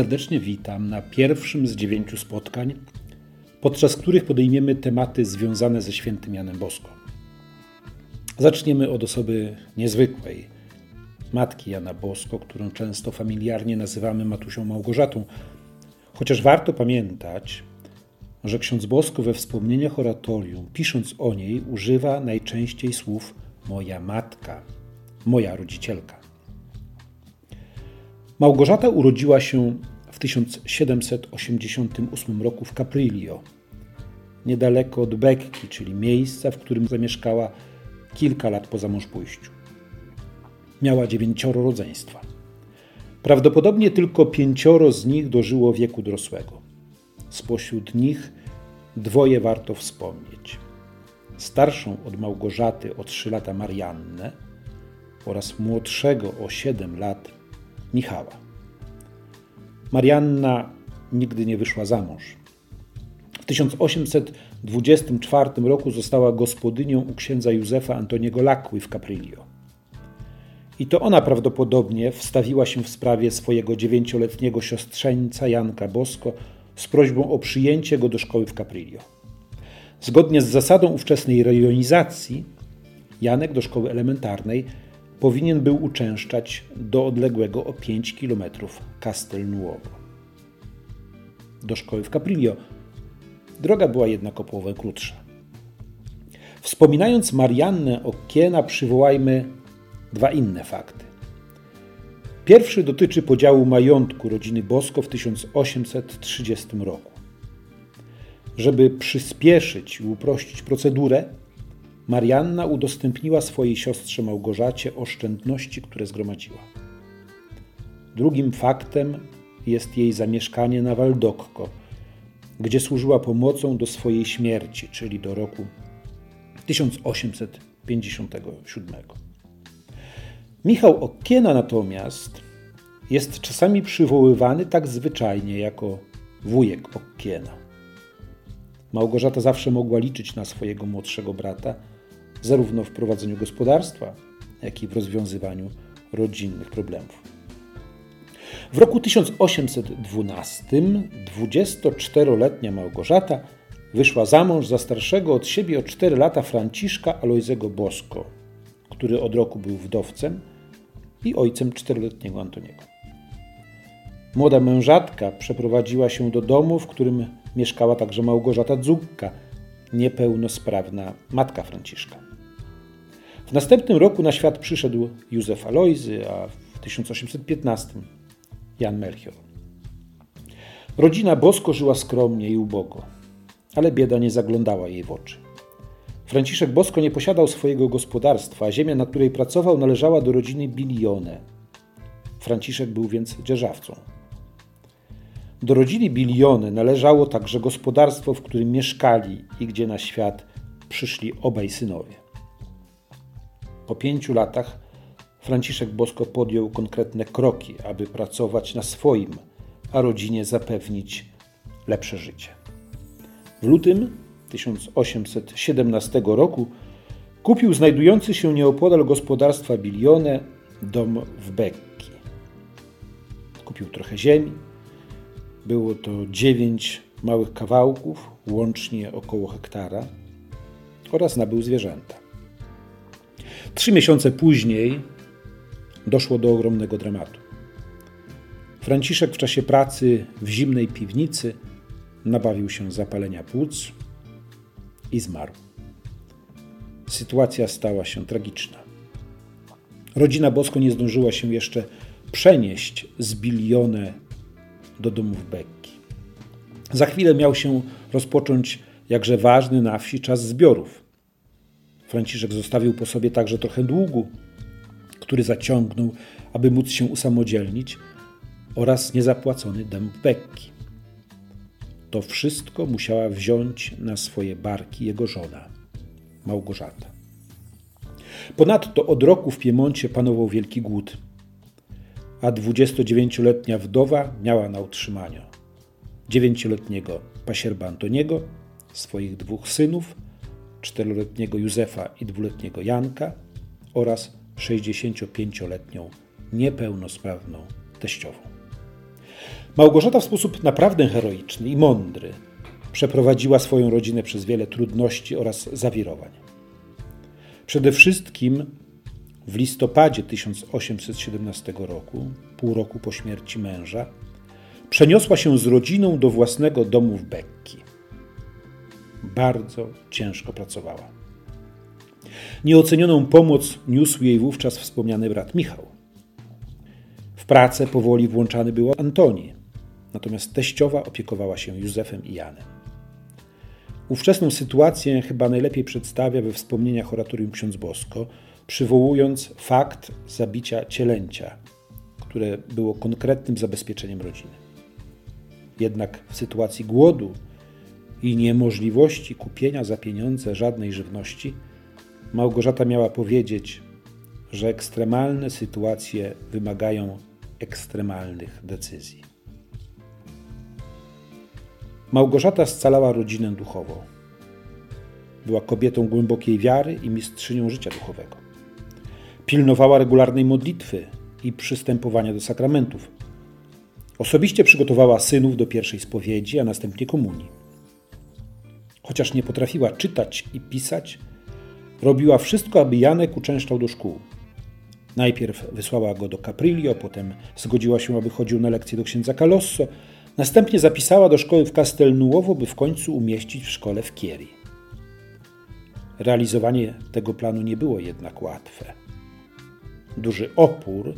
Serdecznie witam na pierwszym z dziewięciu spotkań, podczas których podejmiemy tematy związane ze świętym Janem Bosko. Zaczniemy od osoby niezwykłej, matki Jana Bosko, którą często familiarnie nazywamy Matusią Małgorzatą. Chociaż warto pamiętać, że ksiądz Bosko we wspomnieniach oratorium, pisząc o niej, używa najczęściej słów moja matka, moja rodzicielka. Małgorzata urodziła się w 1788 roku w Caprillo, niedaleko od Bekki, czyli miejsca, w którym zamieszkała kilka lat po zamążpójściu. Miała dziewięcioro rodzeństwa. Prawdopodobnie tylko pięcioro z nich dożyło wieku dorosłego. Spośród nich dwoje warto wspomnieć. Starszą od Małgorzaty o trzy lata Mariannę oraz młodszego o siedem lat Michała. Marianna nigdy nie wyszła za mąż. W 1824 roku została gospodynią u księdza Józefa Antoniego Lakły w Caprillo. I to ona prawdopodobnie wstawiła się w sprawie swojego dziewięcioletniego siostrzeńca Janka Bosko z prośbą o przyjęcie go do szkoły w Caprillo. Zgodnie z zasadą ówczesnej rejonizacji, Janek do szkoły elementarnej powinien był uczęszczać do odległego o 5 km Castelnuovo. Do szkoły w Caprillo droga była jednak o połowę krótsza. Wspominając Mariannę Okiena, przywołajmy dwa inne fakty. Pierwszy dotyczy podziału majątku rodziny Bosko w 1830 roku. Żeby przyspieszyć i uprościć procedurę, Marianna udostępniła swojej siostrze Małgorzacie oszczędności, które zgromadziła. Drugim faktem jest jej zamieszkanie na Waldokko, gdzie służyła pomocą do swojej śmierci, czyli do roku 1857. Michał Okiena natomiast jest czasami przywoływany tak zwyczajnie jako wujek Okiena. Małgorzata zawsze mogła liczyć na swojego młodszego brata, zarówno w prowadzeniu gospodarstwa, jak i w rozwiązywaniu rodzinnych problemów. W roku 1812 24-letnia Małgorzata wyszła za mąż za starszego od siebie o 4 lata Franciszka Alojzego Bosko, który od roku był wdowcem i ojcem czteroletniego Antoniego. Młoda mężatka przeprowadziła się do domu, w którym mieszkała także Małgorzata Dzugka, niepełnosprawna matka Franciszka. W następnym roku na świat przyszedł Józef Alojzy, a w 1815 Jan Melchior. Rodzina Bosko żyła skromnie i ubogo, ale bieda nie zaglądała jej w oczy. Franciszek Bosko nie posiadał swojego gospodarstwa, a ziemia, na której pracował, należała do rodziny Bilione. Franciszek był więc dzierżawcą. Do rodziny Bilione należało także gospodarstwo, w którym mieszkali i gdzie na świat przyszli obaj synowie. Po pięciu latach Franciszek Bosko podjął konkretne kroki, aby pracować na swoim, a rodzinie zapewnić lepsze życie. W lutym 1817 roku kupił znajdujący się nieopodal gospodarstwa Bilione dom w Bekki. Kupił trochę ziemi. Było to dziewięć małych kawałków, łącznie około hektara, oraz nabył zwierzęta. Trzy miesiące później doszło do ogromnego dramatu. Franciszek w czasie pracy w zimnej piwnicy nabawił się zapalenia płuc i zmarł. Sytuacja stała się tragiczna. Rodzina Bosko nie zdążyła się jeszcze przenieść z Bilione do domów Bekki. Za chwilę miał się rozpocząć jakże ważny na wsi czas zbiorów. Franciszek zostawił po sobie także trochę długu, który zaciągnął, aby móc się usamodzielnić, oraz niezapłacony dom Bekki. To wszystko musiała wziąć na swoje barki jego żona, Małgorzata. Ponadto od roku w Piemoncie panował wielki głód, a 29-letnia wdowa miała na utrzymaniu 9-letniego pasierba Antoniego, swoich dwóch synów, 4-letniego Józefa i 2-letniego Janka oraz 65-letnią niepełnosprawną teściową. Małgorzata w sposób naprawdę heroiczny i mądry przeprowadziła swoją rodzinę przez wiele trudności oraz zawirowań. Przede wszystkim w listopadzie 1817 roku, pół roku po śmierci męża, przeniosła się z rodziną do własnego domu w Bekki. Bardzo ciężko pracowała. Nieocenioną pomoc niósł jej wówczas wspomniany brat Michał. W pracę powoli włączany był Antoni, natomiast teściowa opiekowała się Józefem i Janem. Ówczesną sytuację chyba najlepiej przedstawia we wspomnieniach oratorium ksiądz Bosko, przywołując fakt zabicia cielęcia, które było konkretnym zabezpieczeniem rodziny. Jednak w sytuacji głodu i niemożliwości kupienia za pieniądze żadnej żywności, Małgorzata miała powiedzieć, że ekstremalne sytuacje wymagają ekstremalnych decyzji. Małgorzata scalała rodzinę duchowo. Była kobietą głębokiej wiary i mistrzynią życia duchowego. Pilnowała regularnej modlitwy i przystępowania do sakramentów. Osobiście przygotowała synów do pierwszej spowiedzi, a następnie komunii. Chociaż nie potrafiła czytać i pisać, robiła wszystko, aby Janek uczęszczał do szkół. Najpierw wysłała go do Caprillo, potem zgodziła się, aby chodził na lekcje do księdza Calosso, następnie zapisała do szkoły w Castelnuovo, by w końcu umieścić w szkole w Chieri. Realizowanie tego planu nie było jednak łatwe. Duży opór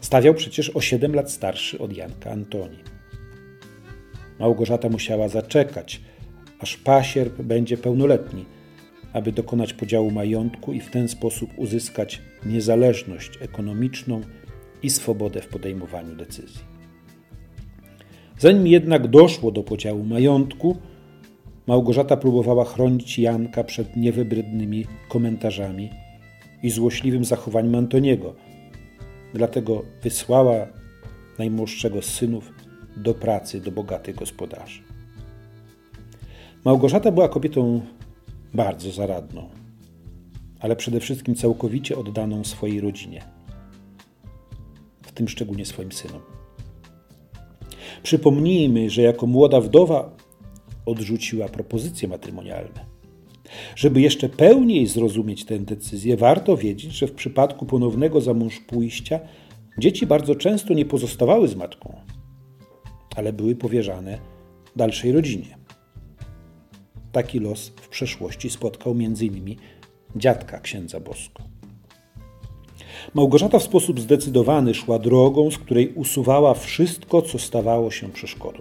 stawiał przecież o 7 lat starszy od Janka Antoni. Małgorzata musiała zaczekać, aż pasierb będzie pełnoletni, aby dokonać podziału majątku i w ten sposób uzyskać niezależność ekonomiczną i swobodę w podejmowaniu decyzji. Zanim jednak doszło do podziału majątku, Małgorzata próbowała chronić Janka przed niewybrednymi komentarzami i złośliwym zachowaniem Antoniego. Dlatego wysłała najmłodszego z synów do pracy do bogatych gospodarzy. Małgorzata była kobietą bardzo zaradną, ale przede wszystkim całkowicie oddaną swojej rodzinie, w tym szczególnie swoim synom. Przypomnijmy, że jako młoda wdowa odrzuciła propozycje matrymonialne. Żeby jeszcze pełniej zrozumieć tę decyzję, warto wiedzieć, że w przypadku ponownego zamąż pójścia dzieci bardzo często nie pozostawały z matką, ale były powierzane dalszej rodzinie. Taki los w przeszłości spotkał m.in. dziadka księdza Bosko. Małgorzata w sposób zdecydowany szła drogą, z której usuwała wszystko, co stawało się przeszkodą.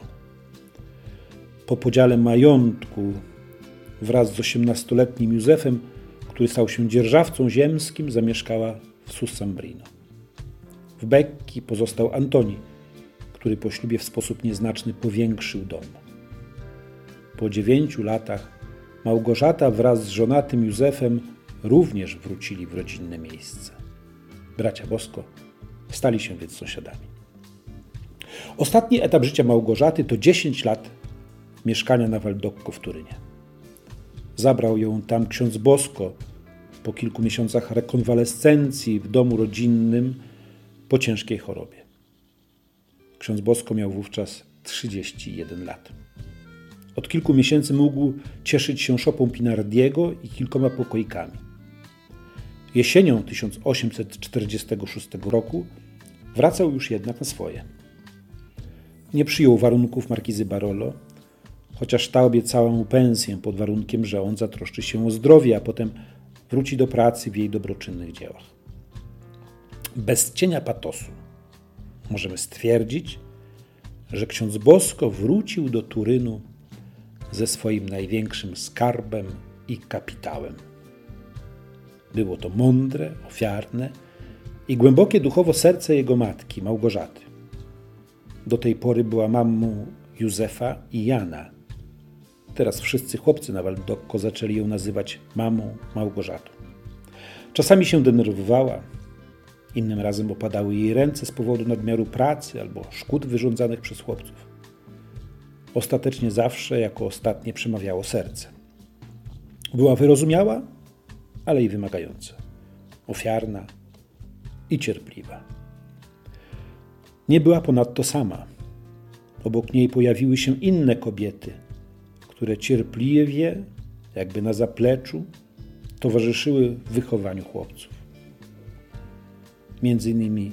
Po podziale majątku wraz z osiemnastoletnim Józefem, który stał się dzierżawcą ziemskim, zamieszkała w Sussambrino. W Becchi pozostał Antoni, który po ślubie w sposób nieznaczny powiększył dom. Po dziewięciu latach Małgorzata wraz z żonatym Józefem również wrócili w rodzinne miejsce. Bracia Bosko stali się więc sąsiadami. Ostatni etap życia Małgorzaty to 10 lat mieszkania na Waldokko w Turynie. Zabrał ją tam ksiądz Bosko po kilku miesiącach rekonwalescencji w domu rodzinnym po ciężkiej chorobie. Ksiądz Bosko miał wówczas 31 lat. Od kilku miesięcy mógł cieszyć się szopą Pinardiego i kilkoma pokoikami. Jesienią 1846 roku wracał już jednak na swoje. Nie przyjął warunków markizy Barolo, chociaż ta obiecała mu pensję pod warunkiem, że on zatroszczy się o zdrowie, a potem wróci do pracy w jej dobroczynnych dziełach. Bez cienia patosu możemy stwierdzić, że ksiądz Bosko wrócił do Turynu ze swoim największym skarbem i kapitałem. Było to mądre, ofiarne i głębokie duchowo serce jego matki, Małgorzaty. Do tej pory była mamą Józefa i Jana. Teraz wszyscy chłopcy na Waldokko zaczęli ją nazywać mamą Małgorzatą. Czasami się denerwowała, innym razem opadały jej ręce z powodu nadmiaru pracy albo szkód wyrządzanych przez chłopców. Ostatecznie zawsze jako ostatnie przemawiało serce. Była wyrozumiała, ale i wymagająca, ofiarna i cierpliwa. Nie była ponadto sama. Obok niej pojawiły się inne kobiety, które cierpliwie, jakby na zapleczu, towarzyszyły wychowaniu chłopców. Między innymi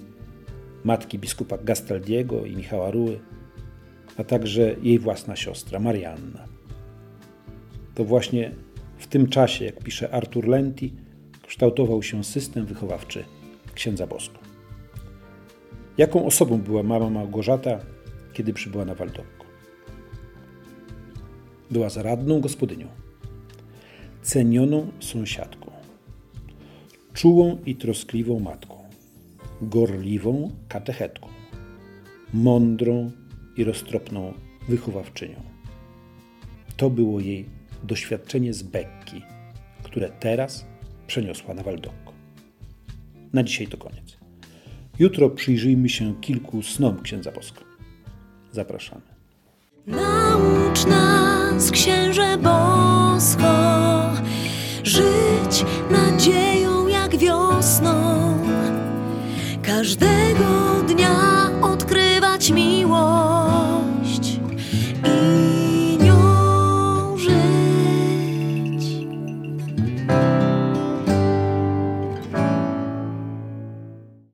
matki biskupa Gastaldiego i Michała Ruły, a także jej własna siostra Marianna. To właśnie w tym czasie, jak pisze Artur Lenti, kształtował się system wychowawczy księdza Bosko. Jaką osobą była mama Małgorzata, kiedy przybyła na Waldobko? Była zaradną gospodynią, cenioną sąsiadką, czułą i troskliwą matką, gorliwą katechetką, mądrą i roztropną wychowawczynią. To było jej doświadczenie z Bekki, które teraz przeniosła na Waldokko. Na dzisiaj to koniec. Jutro przyjrzyjmy się kilku snom księdza Bosko. Zapraszamy. Naucz nas, Księże Bosko, żyć nadzieją jak wiosną. Każdego dnia odkrywać miłość.